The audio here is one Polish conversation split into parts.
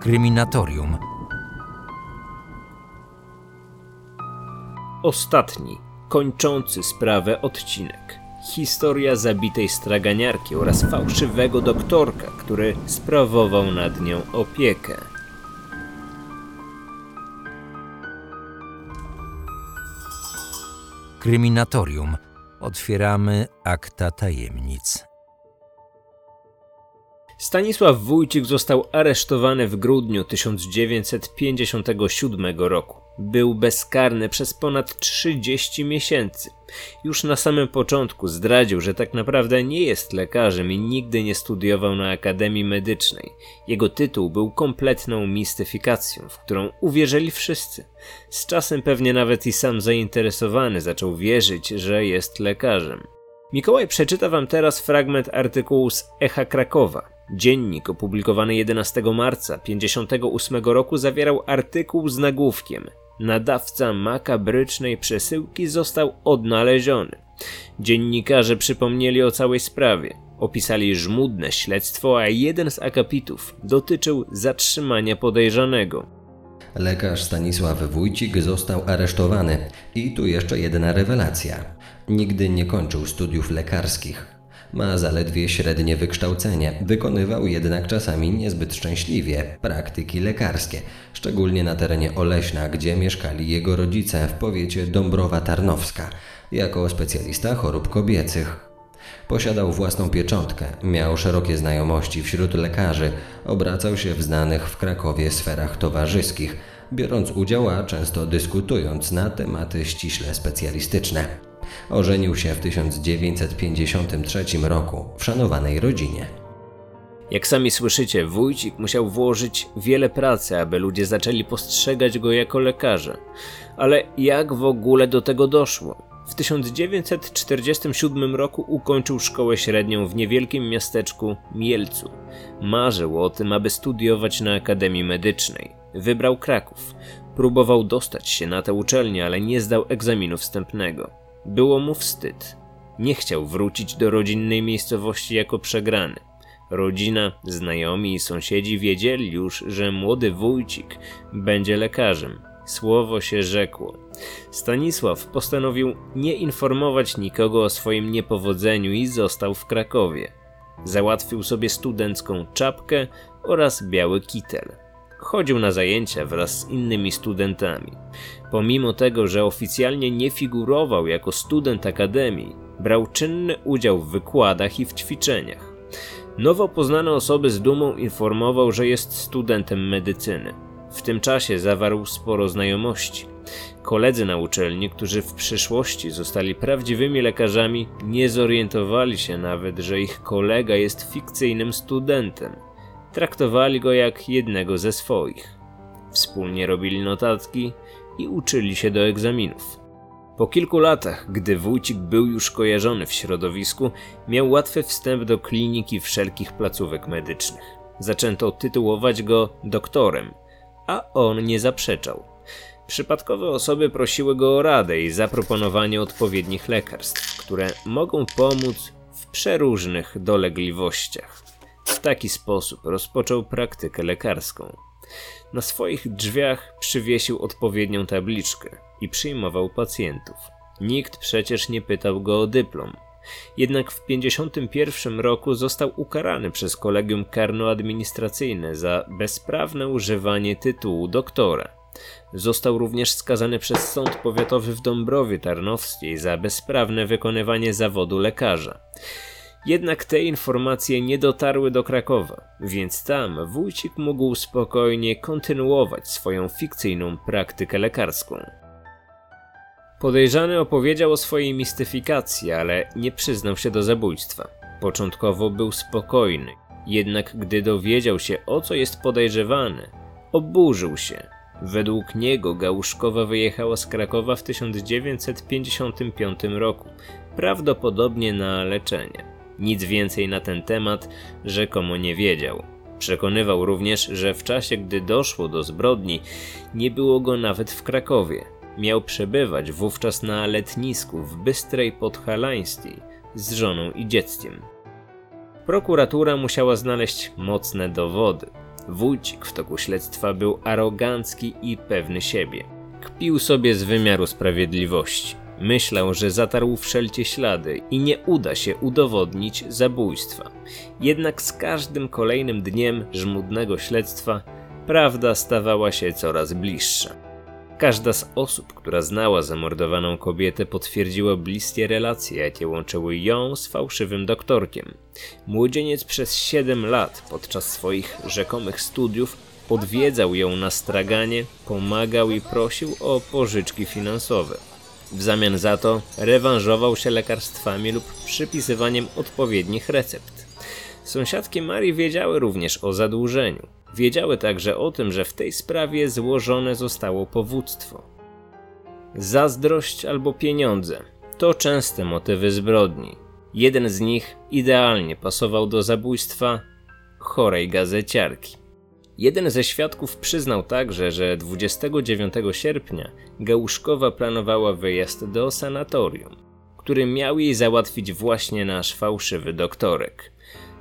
Kryminatorium. Ostatni, kończący sprawę odcinek. Historia zabitej straganiarki oraz fałszywego doktorka, który sprawował nad nią opiekę. Kryminatorium. Otwieramy akta tajemnic. Stanisław Wójcik został aresztowany w grudniu 1957 roku. Był bezkarny przez ponad 30 miesięcy. Już na samym początku zdradził, że tak naprawdę nie jest lekarzem i nigdy nie studiował na Akademii Medycznej. Jego tytuł był kompletną mistyfikacją, w którą uwierzyli wszyscy. Z czasem pewnie nawet i sam zainteresowany zaczął wierzyć, że jest lekarzem. Mikołaj przeczyta wam teraz fragment artykułu z Echa Krakowa. Dziennik opublikowany 11 marca 1958 roku zawierał artykuł z nagłówkiem Nadawca makabrycznej przesyłki został odnaleziony. Dziennikarze przypomnieli o całej sprawie. Opisali żmudne śledztwo, a jeden z akapitów dotyczył zatrzymania podejrzanego. Lekarz Stanisław Wójcik został aresztowany. I tu jeszcze jedna rewelacja. Nigdy nie kończył studiów lekarskich. Ma zaledwie średnie wykształcenie, wykonywał jednak czasami niezbyt szczęśliwie praktyki lekarskie, szczególnie na terenie Oleśna, gdzie mieszkali jego rodzice w powiecie Dąbrowa Tarnowska, jako specjalista chorób kobiecych. Posiadał własną pieczątkę, miał szerokie znajomości wśród lekarzy, obracał się w znanych w Krakowie sferach towarzyskich, biorąc udział, a często dyskutując na tematy ściśle specjalistyczne. Ożenił się w 1953 roku w szanowanej rodzinie. Jak sami słyszycie, wójcik musiał włożyć wiele pracy, aby ludzie zaczęli postrzegać go jako lekarza. Ale jak w ogóle do tego doszło? W 1947 roku ukończył szkołę średnią w niewielkim miasteczku Mielcu. Marzył o tym, aby studiować na Akademii Medycznej. Wybrał Kraków. Próbował dostać się na tę uczelnię, ale nie zdał egzaminu wstępnego. Było mu wstyd. Nie chciał wrócić do rodzinnej miejscowości jako przegrany. Rodzina, znajomi i sąsiedzi wiedzieli już, że młody wójcik będzie lekarzem. Słowo się rzekło. Stanisław postanowił nie informować nikogo o swoim niepowodzeniu i został w Krakowie. Załatwił sobie studencką czapkę oraz biały kitel. Chodził na zajęcia wraz z innymi studentami. Pomimo tego, że oficjalnie nie figurował jako student akademii, brał czynny udział w wykładach i w ćwiczeniach. Nowo poznane osoby z dumą informował, że jest studentem medycyny. W tym czasie zawarł sporo znajomości. Koledzy na uczelni, którzy w przyszłości zostali prawdziwymi lekarzami, nie zorientowali się nawet, że ich kolega jest fikcyjnym studentem. Traktowali go jak jednego ze swoich. Wspólnie robili notatki i uczyli się do egzaminów. Po kilku latach, gdy wójcik był już kojarzony w środowisku, miał łatwy wstęp do kliniki wszelkich placówek medycznych. Zaczęto tytułować go doktorem, a on nie zaprzeczał. Przypadkowe osoby prosiły go o radę i zaproponowanie odpowiednich lekarstw, które mogą pomóc w przeróżnych dolegliwościach. W taki sposób rozpoczął praktykę lekarską. Na swoich drzwiach przywiesił odpowiednią tabliczkę i przyjmował pacjentów. Nikt przecież nie pytał go o dyplom. Jednak w 1951 roku został ukarany przez kolegium karno-administracyjne za bezprawne używanie tytułu doktora. Został również skazany przez sąd powiatowy w Dąbrowie Tarnowskiej za bezprawne wykonywanie zawodu lekarza. Jednak te informacje nie dotarły do Krakowa, więc tam wójcik mógł spokojnie kontynuować swoją fikcyjną praktykę lekarską. Podejrzany opowiedział o swojej mistyfikacji, ale nie przyznał się do zabójstwa. Początkowo był spokojny, jednak gdy dowiedział się o co jest podejrzewany, oburzył się. Według niego Gałuszkowa wyjechała z Krakowa w 1955 roku, prawdopodobnie na leczenie. Nic więcej na ten temat rzekomo nie wiedział. Przekonywał również, że w czasie, gdy doszło do zbrodni, nie było go nawet w Krakowie. Miał przebywać wówczas na letnisku w Bystrej Podhalańskiej z żoną i dzieckiem. Prokuratura musiała znaleźć mocne dowody. Wójcik w toku śledztwa był arogancki i pewny siebie. Kpił sobie z wymiaru sprawiedliwości. Myślał, że zatarł wszelkie ślady i nie uda się udowodnić zabójstwa. Jednak z każdym kolejnym dniem żmudnego śledztwa prawda stawała się coraz bliższa. Każda z osób, która znała zamordowaną kobietę, potwierdziła bliskie relacje, jakie łączyły ją z fałszywym doktorkiem. Młodzieniec przez 7 lat podczas swoich rzekomych studiów odwiedzał ją na straganie, pomagał i prosił o pożyczki finansowe. W zamian za to rewanżował się lekarstwami lub przypisywaniem odpowiednich recept. Sąsiadki Marii wiedziały również o zadłużeniu. Wiedziały także o tym, że w tej sprawie złożone zostało powództwo. Zazdrość albo pieniądze to częste motywy zbrodni. Jeden z nich idealnie pasował do zabójstwa chorej gazeciarki. Jeden ze świadków przyznał także, że 29 sierpnia Gałuszkowa planowała wyjazd do sanatorium, który miał jej załatwić właśnie nasz fałszywy doktorek.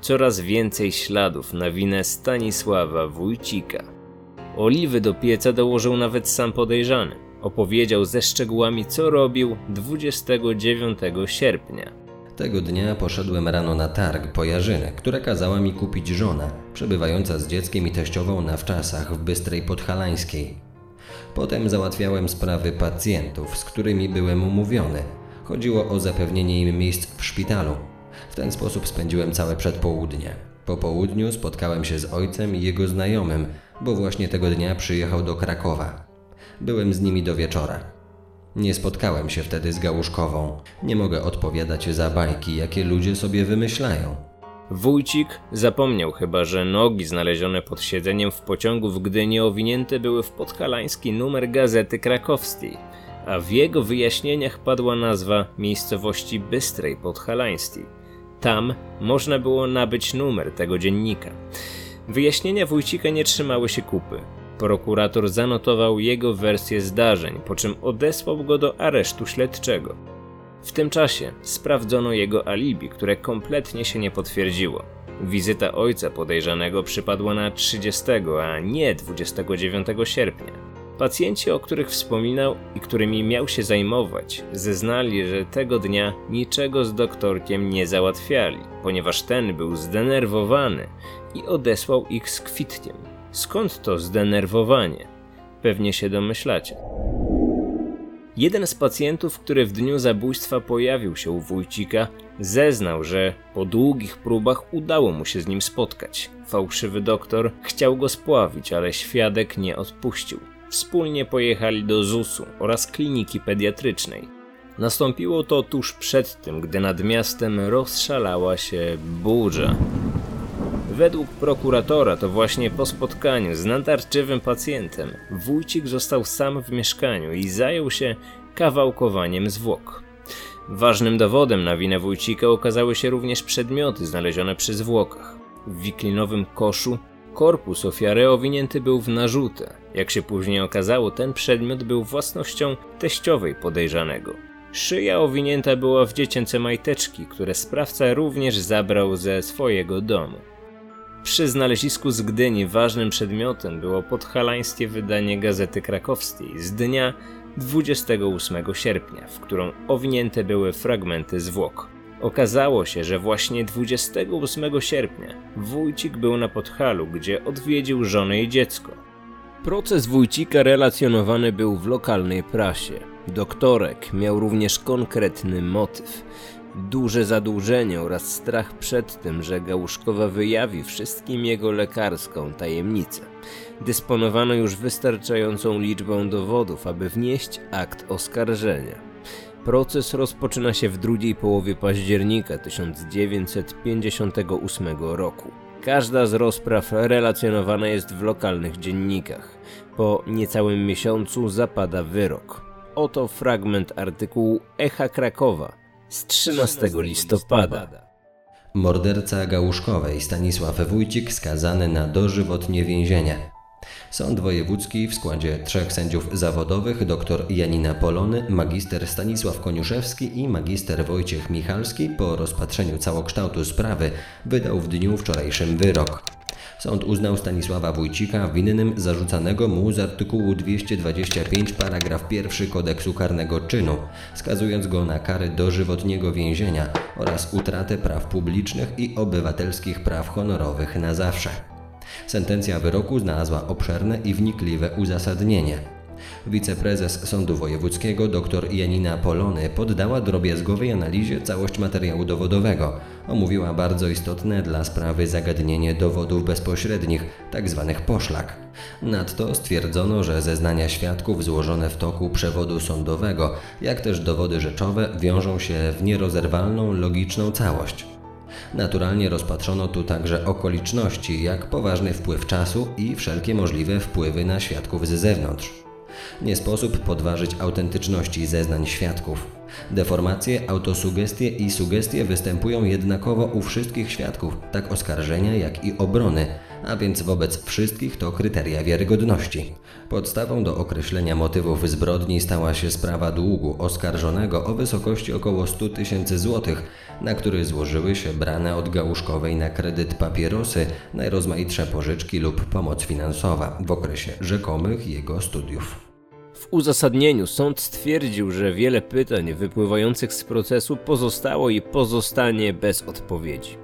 Coraz więcej śladów na winę Stanisława Wójcika. Oliwy do pieca dołożył nawet sam podejrzany. Opowiedział ze szczegółami, co robił 29 sierpnia. Tego dnia poszedłem rano na targ po jarzyny, które kazała mi kupić żona, przebywająca z dzieckiem i teściową na wczasach w Bystrej Podhalańskiej. Potem załatwiałem sprawy pacjentów, z którymi byłem umówiony. Chodziło o zapewnienie im miejsc w szpitalu. W ten sposób spędziłem całe przedpołudnie. Po południu spotkałem się z ojcem i jego znajomym, bo właśnie tego dnia przyjechał do Krakowa. Byłem z nimi do wieczora. Nie spotkałem się wtedy z Gałuszkową. Nie mogę odpowiadać za bajki, jakie ludzie sobie wymyślają. Wójcik zapomniał chyba, że nogi znalezione pod siedzeniem w pociągu w Gdyni owinięte były w podhalański numer gazety krakowskiej, a w jego wyjaśnieniach padła nazwa miejscowości Bystrej Podhalańskiej. Tam można było nabyć numer tego dziennika. Wyjaśnienia Wójcika nie trzymały się kupy. Prokurator zanotował jego wersję zdarzeń, po czym odesłał go do aresztu śledczego. W tym czasie sprawdzono jego alibi, które kompletnie się nie potwierdziło. Wizyta ojca podejrzanego przypadła na 30, a nie 29 sierpnia. Pacjenci, o których wspominał i którymi miał się zajmować, zeznali, że tego dnia niczego z doktorkiem nie załatwiali, ponieważ ten był zdenerwowany i odesłał ich z kwitkiem. Skąd to zdenerwowanie? Pewnie się domyślacie. Jeden z pacjentów, który w dniu zabójstwa pojawił się u Wójcika, zeznał, że po długich próbach udało mu się z nim spotkać. Fałszywy doktor chciał go spławić, ale świadek nie odpuścił. Wspólnie pojechali do ZUS-u oraz kliniki pediatrycznej. Nastąpiło to tuż przed tym, gdy nad miastem rozszalała się burza. Według prokuratora to właśnie po spotkaniu z natarczywym pacjentem wójcik został sam w mieszkaniu i zajął się kawałkowaniem zwłok. Ważnym dowodem na winę wójcika okazały się również przedmioty znalezione przy zwłokach. W wiklinowym koszu korpus ofiary owinięty był w narzutę. Jak się później okazało, ten przedmiot był własnością teściowej podejrzanego. Szyja owinięta była w dziecięce majteczki, które sprawca również zabrał ze swojego domu. Przy znalezisku z Gdyni ważnym przedmiotem było podhalańskie wydanie Gazety Krakowskiej z dnia 28 sierpnia, w którą owinięte były fragmenty zwłok. Okazało się, że właśnie 28 sierpnia Wójcik był na Podhalu, gdzie odwiedził żonę i dziecko. Proces Wójcika relacjonowany był w lokalnej prasie. Doktorek miał również konkretny motyw duże zadłużenie oraz strach przed tym, że Gałuszkowa wyjawi wszystkim jego lekarską tajemnicę. Dysponowano już wystarczającą liczbą dowodów, aby wnieść akt oskarżenia. Proces rozpoczyna się w drugiej połowie października 1958 roku. Każda z rozpraw relacjonowana jest w lokalnych dziennikach. Po niecałym miesiącu zapada wyrok. Oto fragment artykułu Echa Krakowa z 13 listopada. Morderca Gałuszkowej Stanisław Wójcik skazany na dożywotnie więzienie. Sąd wojewódzki w składzie trzech sędziów zawodowych, dr Janina Polony, magister Stanisław Koniuszewski i magister Wojciech Michalski po rozpatrzeniu całokształtu sprawy wydał w dniu wczorajszym wyrok. Sąd uznał Stanisława Wójcika winnym zarzucanego mu z artykułu 225 paragraf 1 kodeksu karnego czynu, skazując go na karę dożywotniego więzienia oraz utratę praw publicznych i obywatelskich praw honorowych na zawsze. Sentencja wyroku znalazła obszerne i wnikliwe uzasadnienie. Wiceprezes Sądu Wojewódzkiego dr Janina Polony poddała drobiazgowej analizie całość materiału dowodowego. Omówiła bardzo istotne dla sprawy zagadnienie dowodów bezpośrednich, tzw. Tak poszlak. Nadto stwierdzono, że zeznania świadków złożone w toku przewodu sądowego, jak też dowody rzeczowe wiążą się w nierozerwalną, logiczną całość. Naturalnie rozpatrzono tu także okoliczności, jak poważny wpływ czasu i wszelkie możliwe wpływy na świadków z zewnątrz. Nie sposób podważyć autentyczności zeznań świadków. Deformacje, autosugestie i sugestie występują jednakowo u wszystkich świadków, tak oskarżenia jak i obrony, a więc wobec wszystkich to kryteria wiarygodności. Podstawą do określenia motywów zbrodni stała się sprawa długu oskarżonego o wysokości około 100 tysięcy złotych, na który złożyły się brane od Gałuszkowej na kredyt papierosy, najrozmaitsze pożyczki lub pomoc finansowa w okresie rzekomych jego studiów. Uzasadnieniu sąd stwierdził, że wiele pytań wypływających z procesu pozostało i pozostanie bez odpowiedzi.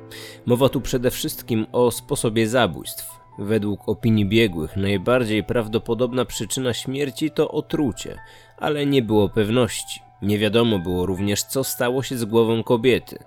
Mowa tu przede wszystkim o sposobie zabójstw. Według opinii biegłych najbardziej prawdopodobna przyczyna śmierci to otrucie, ale nie było pewności. Nie wiadomo było również, co stało się z głową kobiety.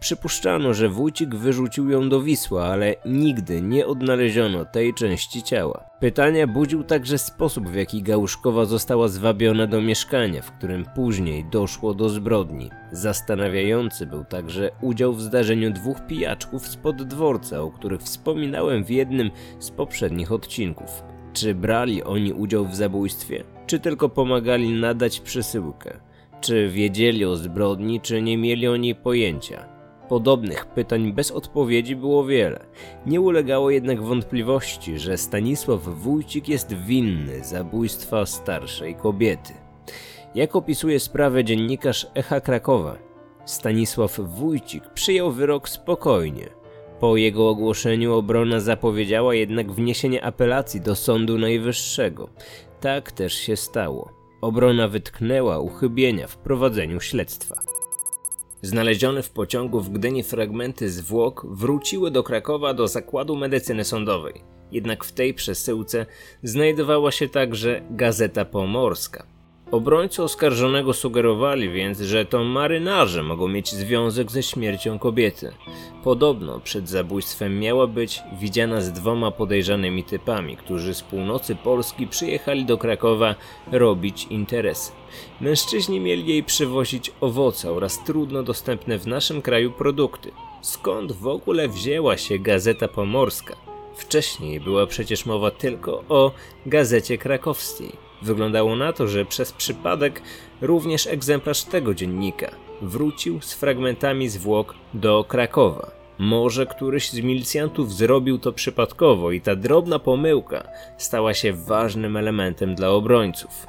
Przypuszczano, że wójcik wyrzucił ją do Wisła, ale nigdy nie odnaleziono tej części ciała. Pytania budził także sposób, w jaki Gałuszkowa została zwabiona do mieszkania, w którym później doszło do zbrodni. Zastanawiający był także udział w zdarzeniu dwóch pijaczków spod dworca, o których wspominałem w jednym z poprzednich odcinków. Czy brali oni udział w zabójstwie, czy tylko pomagali nadać przesyłkę? Czy wiedzieli o zbrodni, czy nie mieli o niej pojęcia? Podobnych pytań bez odpowiedzi było wiele. Nie ulegało jednak wątpliwości, że Stanisław Wójcik jest winny zabójstwa starszej kobiety. Jak opisuje sprawę dziennikarz Echa Krakowa, Stanisław Wójcik przyjął wyrok spokojnie. Po jego ogłoszeniu obrona zapowiedziała jednak wniesienie apelacji do Sądu Najwyższego. Tak też się stało. Obrona wytknęła uchybienia w prowadzeniu śledztwa. Znalezione w pociągu w Gdyni fragmenty zwłok wróciły do Krakowa do Zakładu Medycyny Sądowej. Jednak w tej przesyłce znajdowała się także Gazeta Pomorska. Obrońcy oskarżonego sugerowali więc, że to marynarze mogą mieć związek ze śmiercią kobiety. Podobno przed zabójstwem miała być widziana z dwoma podejrzanymi typami, którzy z północy Polski przyjechali do Krakowa robić interesy. Mężczyźni mieli jej przywozić owoce oraz trudno dostępne w naszym kraju produkty. Skąd w ogóle wzięła się Gazeta Pomorska? Wcześniej była przecież mowa tylko o Gazecie Krakowskiej. Wyglądało na to, że przez przypadek również egzemplarz tego dziennika wrócił z fragmentami zwłok do Krakowa. Może któryś z milicjantów zrobił to przypadkowo i ta drobna pomyłka stała się ważnym elementem dla obrońców.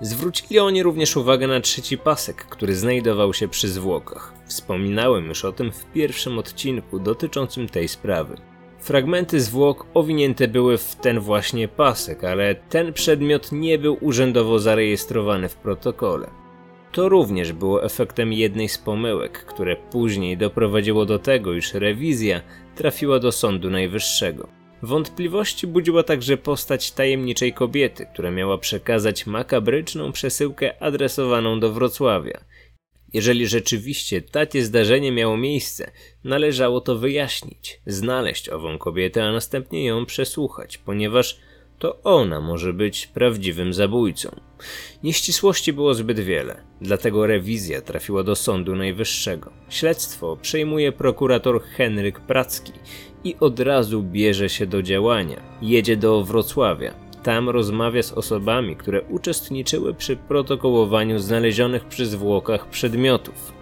Zwrócili oni również uwagę na trzeci pasek, który znajdował się przy zwłokach. Wspominałem już o tym w pierwszym odcinku dotyczącym tej sprawy. Fragmenty zwłok owinięte były w ten właśnie pasek, ale ten przedmiot nie był urzędowo zarejestrowany w protokole. To również było efektem jednej z pomyłek, które później doprowadziło do tego, iż rewizja trafiła do Sądu Najwyższego. Wątpliwości budziła także postać tajemniczej kobiety, która miała przekazać makabryczną przesyłkę adresowaną do Wrocławia. Jeżeli rzeczywiście takie zdarzenie miało miejsce, należało to wyjaśnić, znaleźć ową kobietę, a następnie ją przesłuchać, ponieważ to ona może być prawdziwym zabójcą. Nieścisłości było zbyt wiele, dlatego rewizja trafiła do Sądu Najwyższego. Śledztwo przejmuje prokurator Henryk Pracki i od razu bierze się do działania. Jedzie do Wrocławia, tam rozmawia z osobami, które uczestniczyły przy protokołowaniu znalezionych przy zwłokach przedmiotów.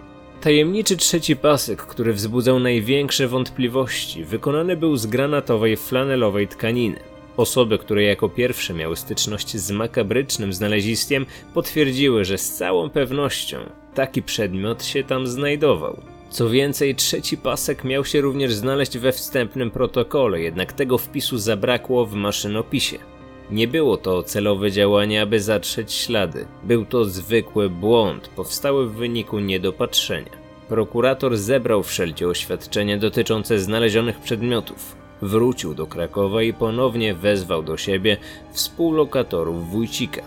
Tajemniczy trzeci pasek, który wzbudzał największe wątpliwości, wykonany był z granatowej flanelowej tkaniny. Osoby, które jako pierwsze miały styczność z makabrycznym znaleziskiem, potwierdziły, że z całą pewnością taki przedmiot się tam znajdował. Co więcej, trzeci pasek miał się również znaleźć we wstępnym protokole, jednak tego wpisu zabrakło w maszynopisie. Nie było to celowe działanie, aby zatrzeć ślady. Był to zwykły błąd, powstały w wyniku niedopatrzenia. Prokurator zebrał wszelkie oświadczenia dotyczące znalezionych przedmiotów. Wrócił do Krakowa i ponownie wezwał do siebie współlokatorów Wójcika.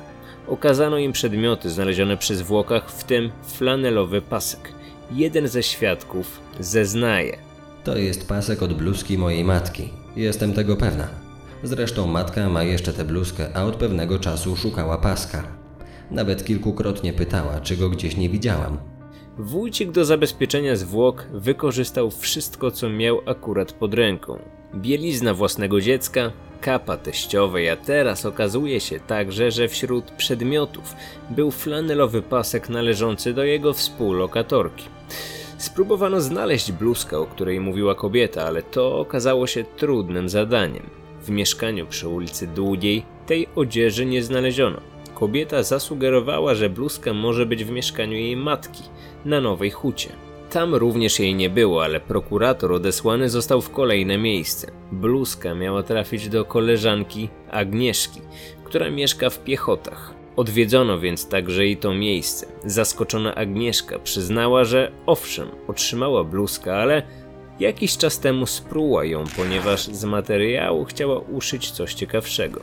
Okazano im przedmioty znalezione przy zwłokach, w tym flanelowy pasek. Jeden ze świadków zeznaje. To jest pasek od bluzki mojej matki. Jestem tego pewna. Zresztą matka ma jeszcze tę bluzkę, a od pewnego czasu szukała paska. Nawet kilkukrotnie pytała, czy go gdzieś nie widziałam. Wójcik do zabezpieczenia zwłok wykorzystał wszystko, co miał akurat pod ręką. Bielizna własnego dziecka, kapa teściowej, a teraz okazuje się także, że wśród przedmiotów był flanelowy pasek należący do jego współlokatorki. Spróbowano znaleźć bluzkę, o której mówiła kobieta, ale to okazało się trudnym zadaniem. W mieszkaniu przy ulicy Długiej tej odzieży nie znaleziono. Kobieta zasugerowała, że bluzka może być w mieszkaniu jej matki na Nowej Hucie. Tam również jej nie było, ale prokurator odesłany został w kolejne miejsce. Bluzka miała trafić do koleżanki Agnieszki, która mieszka w Piechotach. Odwiedzono więc także i to miejsce. Zaskoczona Agnieszka przyznała, że owszem, otrzymała bluzkę, ale jakiś czas temu spruła ją, ponieważ z materiału chciała uszyć coś ciekawszego.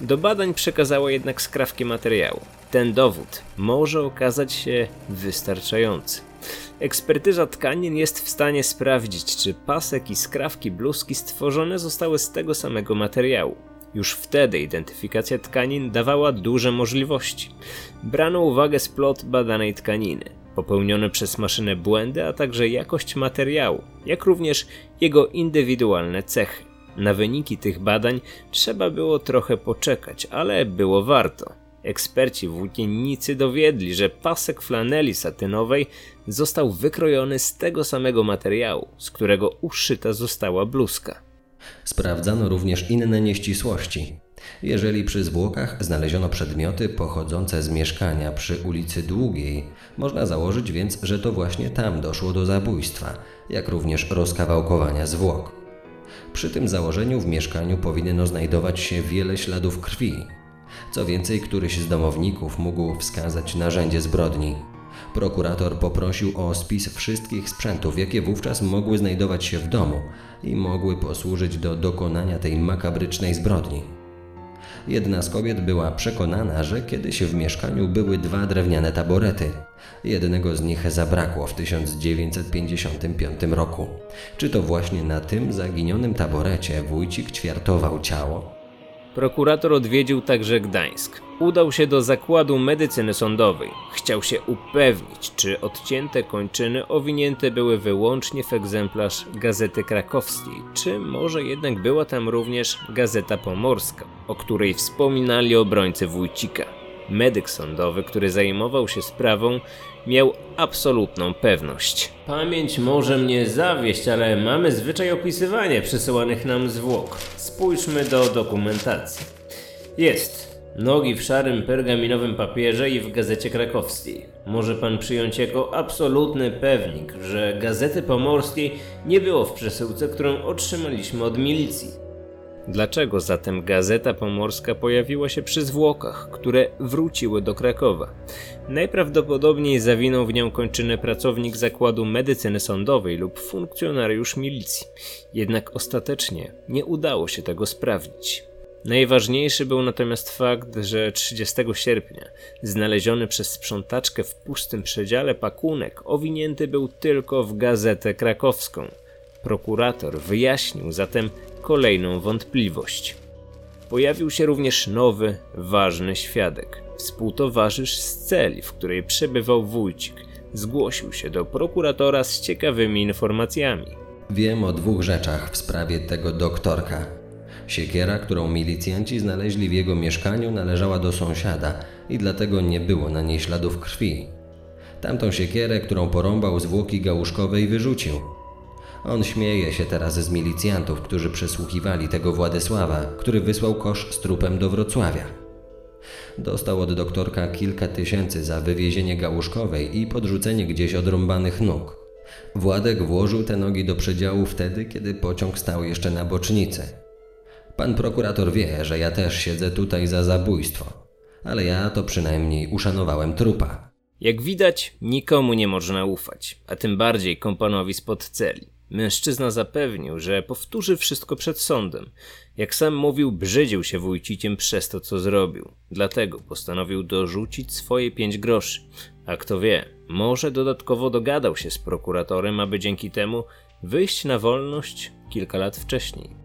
Do badań przekazała jednak skrawki materiału. Ten dowód może okazać się wystarczający. Ekspertyza tkanin jest w stanie sprawdzić, czy pasek i skrawki bluzki stworzone zostały z tego samego materiału. Już wtedy identyfikacja tkanin dawała duże możliwości. Brano uwagę splot badanej tkaniny, popełnione przez maszynę błędy, a także jakość materiału, jak również jego indywidualne cechy. Na wyniki tych badań trzeba było trochę poczekać, ale było warto. Eksperci włókiennicy dowiedli, że pasek flaneli satynowej został wykrojony z tego samego materiału, z którego uszyta została bluzka. Sprawdzano również inne nieścisłości. Jeżeli przy zwłokach znaleziono przedmioty pochodzące z mieszkania przy ulicy Długiej, można założyć więc, że to właśnie tam doszło do zabójstwa, jak również rozkawałkowania zwłok. Przy tym założeniu w mieszkaniu powinno znajdować się wiele śladów krwi. Co więcej, któryś z domowników mógł wskazać narzędzie zbrodni. Prokurator poprosił o spis wszystkich sprzętów, jakie wówczas mogły znajdować się w domu i mogły posłużyć do dokonania tej makabrycznej zbrodni. Jedna z kobiet była przekonana, że kiedyś w mieszkaniu były dwa drewniane taborety. Jednego z nich zabrakło w 1955 roku. Czy to właśnie na tym zaginionym taborecie wójcik ćwiartował ciało? Prokurator odwiedził także Gdańsk. Udał się do zakładu medycyny sądowej. Chciał się upewnić, czy odcięte kończyny owinięte były wyłącznie w egzemplarz Gazety Krakowskiej, czy może jednak była tam również Gazeta Pomorska, o której wspominali obrońcy Wójcika. Medyk sądowy, który zajmował się sprawą, miał absolutną pewność. Pamięć może mnie zawieść, ale mamy zwyczaj opisywania przesyłanych nam zwłok. Spójrzmy do dokumentacji. Jest. Nogi w szarym pergaminowym papierze i w gazecie krakowskiej. Może pan przyjąć jako absolutny pewnik, że gazety pomorskiej nie było w przesyłce, którą otrzymaliśmy od milicji. Dlaczego zatem Gazeta Pomorska pojawiła się przy zwłokach, które wróciły do Krakowa? Najprawdopodobniej zawinął w nią kończynę pracownik zakładu medycyny sądowej lub funkcjonariusz milicji. Jednak ostatecznie nie udało się tego sprawdzić. Najważniejszy był natomiast fakt, że 30 sierpnia znaleziony przez sprzątaczkę w pustym przedziale pakunek owinięty był tylko w gazetę krakowską. Prokurator wyjaśnił zatem kolejną wątpliwość. Pojawił się również nowy, ważny świadek. Współtowarzysz z celi, w której przebywał wójcik, zgłosił się do prokuratora z ciekawymi informacjami. Wiem o dwóch rzeczach w sprawie tego doktorka. Siekiera, którą milicjanci znaleźli w jego mieszkaniu, należała do sąsiada i dlatego nie było na niej śladów krwi. Tamtą siekierę, którą porąbał zwłoki gałuszkowe i wyrzucił. On śmieje się teraz z milicjantów, którzy przesłuchiwali tego Władysława, który wysłał kosz z trupem do Wrocławia. Dostał od doktorka kilka tysięcy za wywiezienie gałuszkowej i podrzucenie gdzieś odrąbanych nóg. Władek włożył te nogi do przedziału wtedy, kiedy pociąg stał jeszcze na bocznicy. Pan prokurator wie, że ja też siedzę tutaj za zabójstwo, ale ja to przynajmniej uszanowałem trupa. Jak widać, nikomu nie można ufać, a tym bardziej kompanowi spod celi. Mężczyzna zapewnił, że powtórzy wszystko przed sądem. Jak sam mówił, brzydził się wójciciem przez to, co zrobił. Dlatego postanowił dorzucić swoje pięć groszy. A kto wie, może dodatkowo dogadał się z prokuratorem, aby dzięki temu wyjść na wolność kilka lat wcześniej.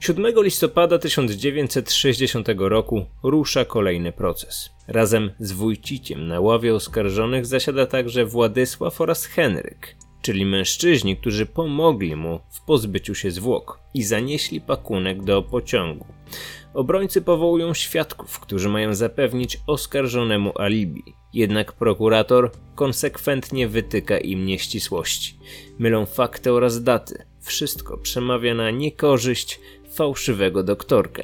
7 listopada 1960 roku rusza kolejny proces. Razem z Wójciciem na ławie oskarżonych zasiada także Władysław oraz Henryk, czyli mężczyźni, którzy pomogli mu w pozbyciu się zwłok i zanieśli pakunek do pociągu. Obrońcy powołują świadków, którzy mają zapewnić oskarżonemu alibi. Jednak prokurator konsekwentnie wytyka im nieścisłości. Mylą fakty oraz daty. Wszystko przemawia na niekorzyść fałszywego doktorka.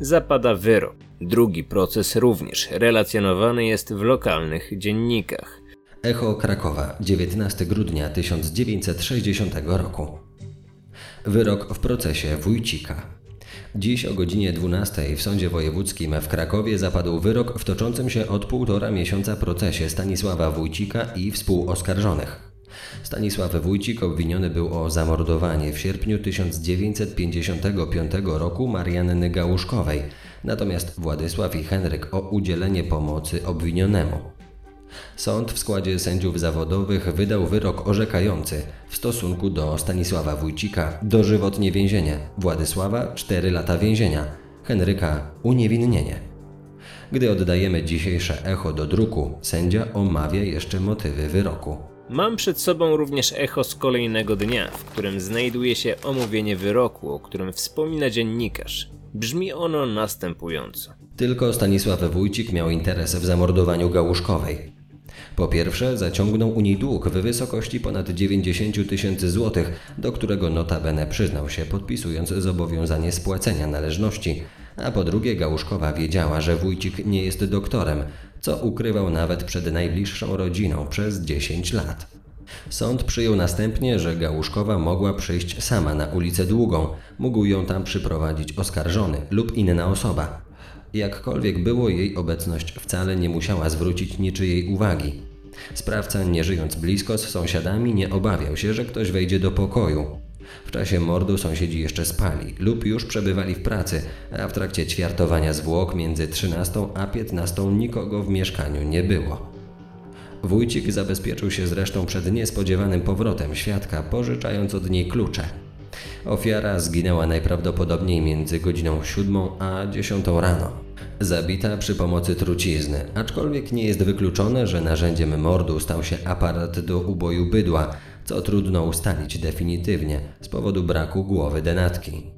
Zapada wyrok. Drugi proces również relacjonowany jest w lokalnych dziennikach. Echo Krakowa, 19 grudnia 1960 roku. Wyrok w procesie Wójcika. Dziś o godzinie 12 w Sądzie Wojewódzkim w Krakowie zapadł wyrok w toczącym się od półtora miesiąca procesie Stanisława Wójcika i współoskarżonych. Stanisław Wójcik obwiniony był o zamordowanie w sierpniu 1955 roku Marianny Gałuszkowej, natomiast Władysław i Henryk o udzielenie pomocy obwinionemu. Sąd w składzie sędziów zawodowych wydał wyrok orzekający w stosunku do Stanisława Wójcika dożywotnie więzienie, Władysława 4 lata więzienia, Henryka uniewinnienie. Gdy oddajemy dzisiejsze echo do druku, sędzia omawia jeszcze motywy wyroku. Mam przed sobą również echo z kolejnego dnia, w którym znajduje się omówienie wyroku, o którym wspomina dziennikarz. Brzmi ono następująco. Tylko Stanisław Wójcik miał interes w zamordowaniu Gałuszkowej. Po pierwsze, zaciągnął u niej dług w wysokości ponad 90 tysięcy złotych, do którego notabene przyznał się, podpisując zobowiązanie spłacenia należności. A po drugie, Gałuszkowa wiedziała, że Wójcik nie jest doktorem, co ukrywał nawet przed najbliższą rodziną przez 10 lat. Sąd przyjął następnie, że Gałuszkowa mogła przyjść sama na ulicę Długą, mógł ją tam przyprowadzić oskarżony lub inna osoba. Jakkolwiek było, jej obecność wcale nie musiała zwrócić niczyjej uwagi. Sprawca, nie żyjąc blisko z sąsiadami, nie obawiał się, że ktoś wejdzie do pokoju. W czasie mordu sąsiedzi jeszcze spali lub już przebywali w pracy, a w trakcie ćwiartowania zwłok między 13 a 15 nikogo w mieszkaniu nie było. Wójcik zabezpieczył się zresztą przed niespodziewanym powrotem świadka, pożyczając od niej klucze. Ofiara zginęła najprawdopodobniej między godziną 7 a 10 rano. Zabita przy pomocy trucizny, aczkolwiek nie jest wykluczone, że narzędziem mordu stał się aparat do uboju bydła, co trudno ustalić definitywnie z powodu braku głowy denatki.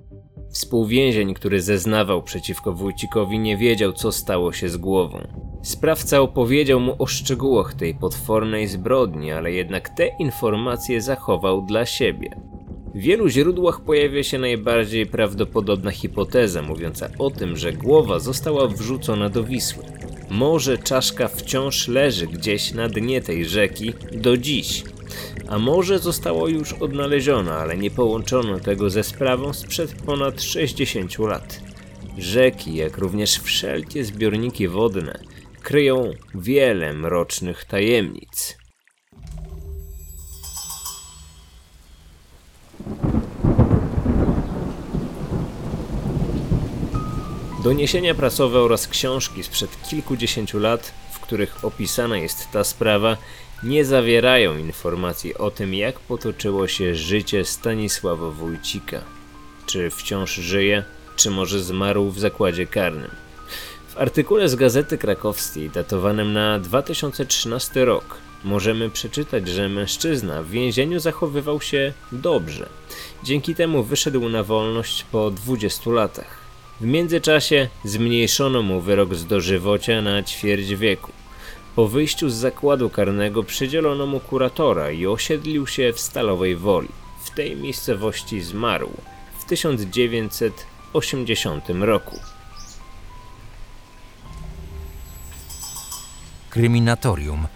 Współwięzień, który zeznawał przeciwko Wójcikowi, nie wiedział, co stało się z głową. Sprawca opowiedział mu o szczegółach tej potwornej zbrodni, ale jednak te informacje zachował dla siebie. W wielu źródłach pojawia się najbardziej prawdopodobna hipoteza mówiąca o tym, że głowa została wrzucona do Wisły. Może czaszka wciąż leży gdzieś na dnie tej rzeki do dziś. A może została już odnaleziona, ale nie połączono tego ze sprawą sprzed ponad 60 lat. Rzeki, jak również wszelkie zbiorniki wodne, kryją wiele mrocznych tajemnic. Doniesienia prasowe oraz książki sprzed kilkudziesięciu lat, w których opisana jest ta sprawa, nie zawierają informacji o tym, jak potoczyło się życie Stanisława Wójcika. Czy wciąż żyje, czy może zmarł w zakładzie karnym. W artykule z Gazety Krakowskiej datowanym na 2013 rok możemy przeczytać, że mężczyzna w więzieniu zachowywał się dobrze. Dzięki temu wyszedł na wolność po 20 latach. W międzyczasie zmniejszono mu wyrok z dożywocia na ćwierć wieku. Po wyjściu z zakładu karnego przydzielono mu kuratora i osiedlił się w Stalowej Woli. W tej miejscowości zmarł w 1980 roku. Kryminatorium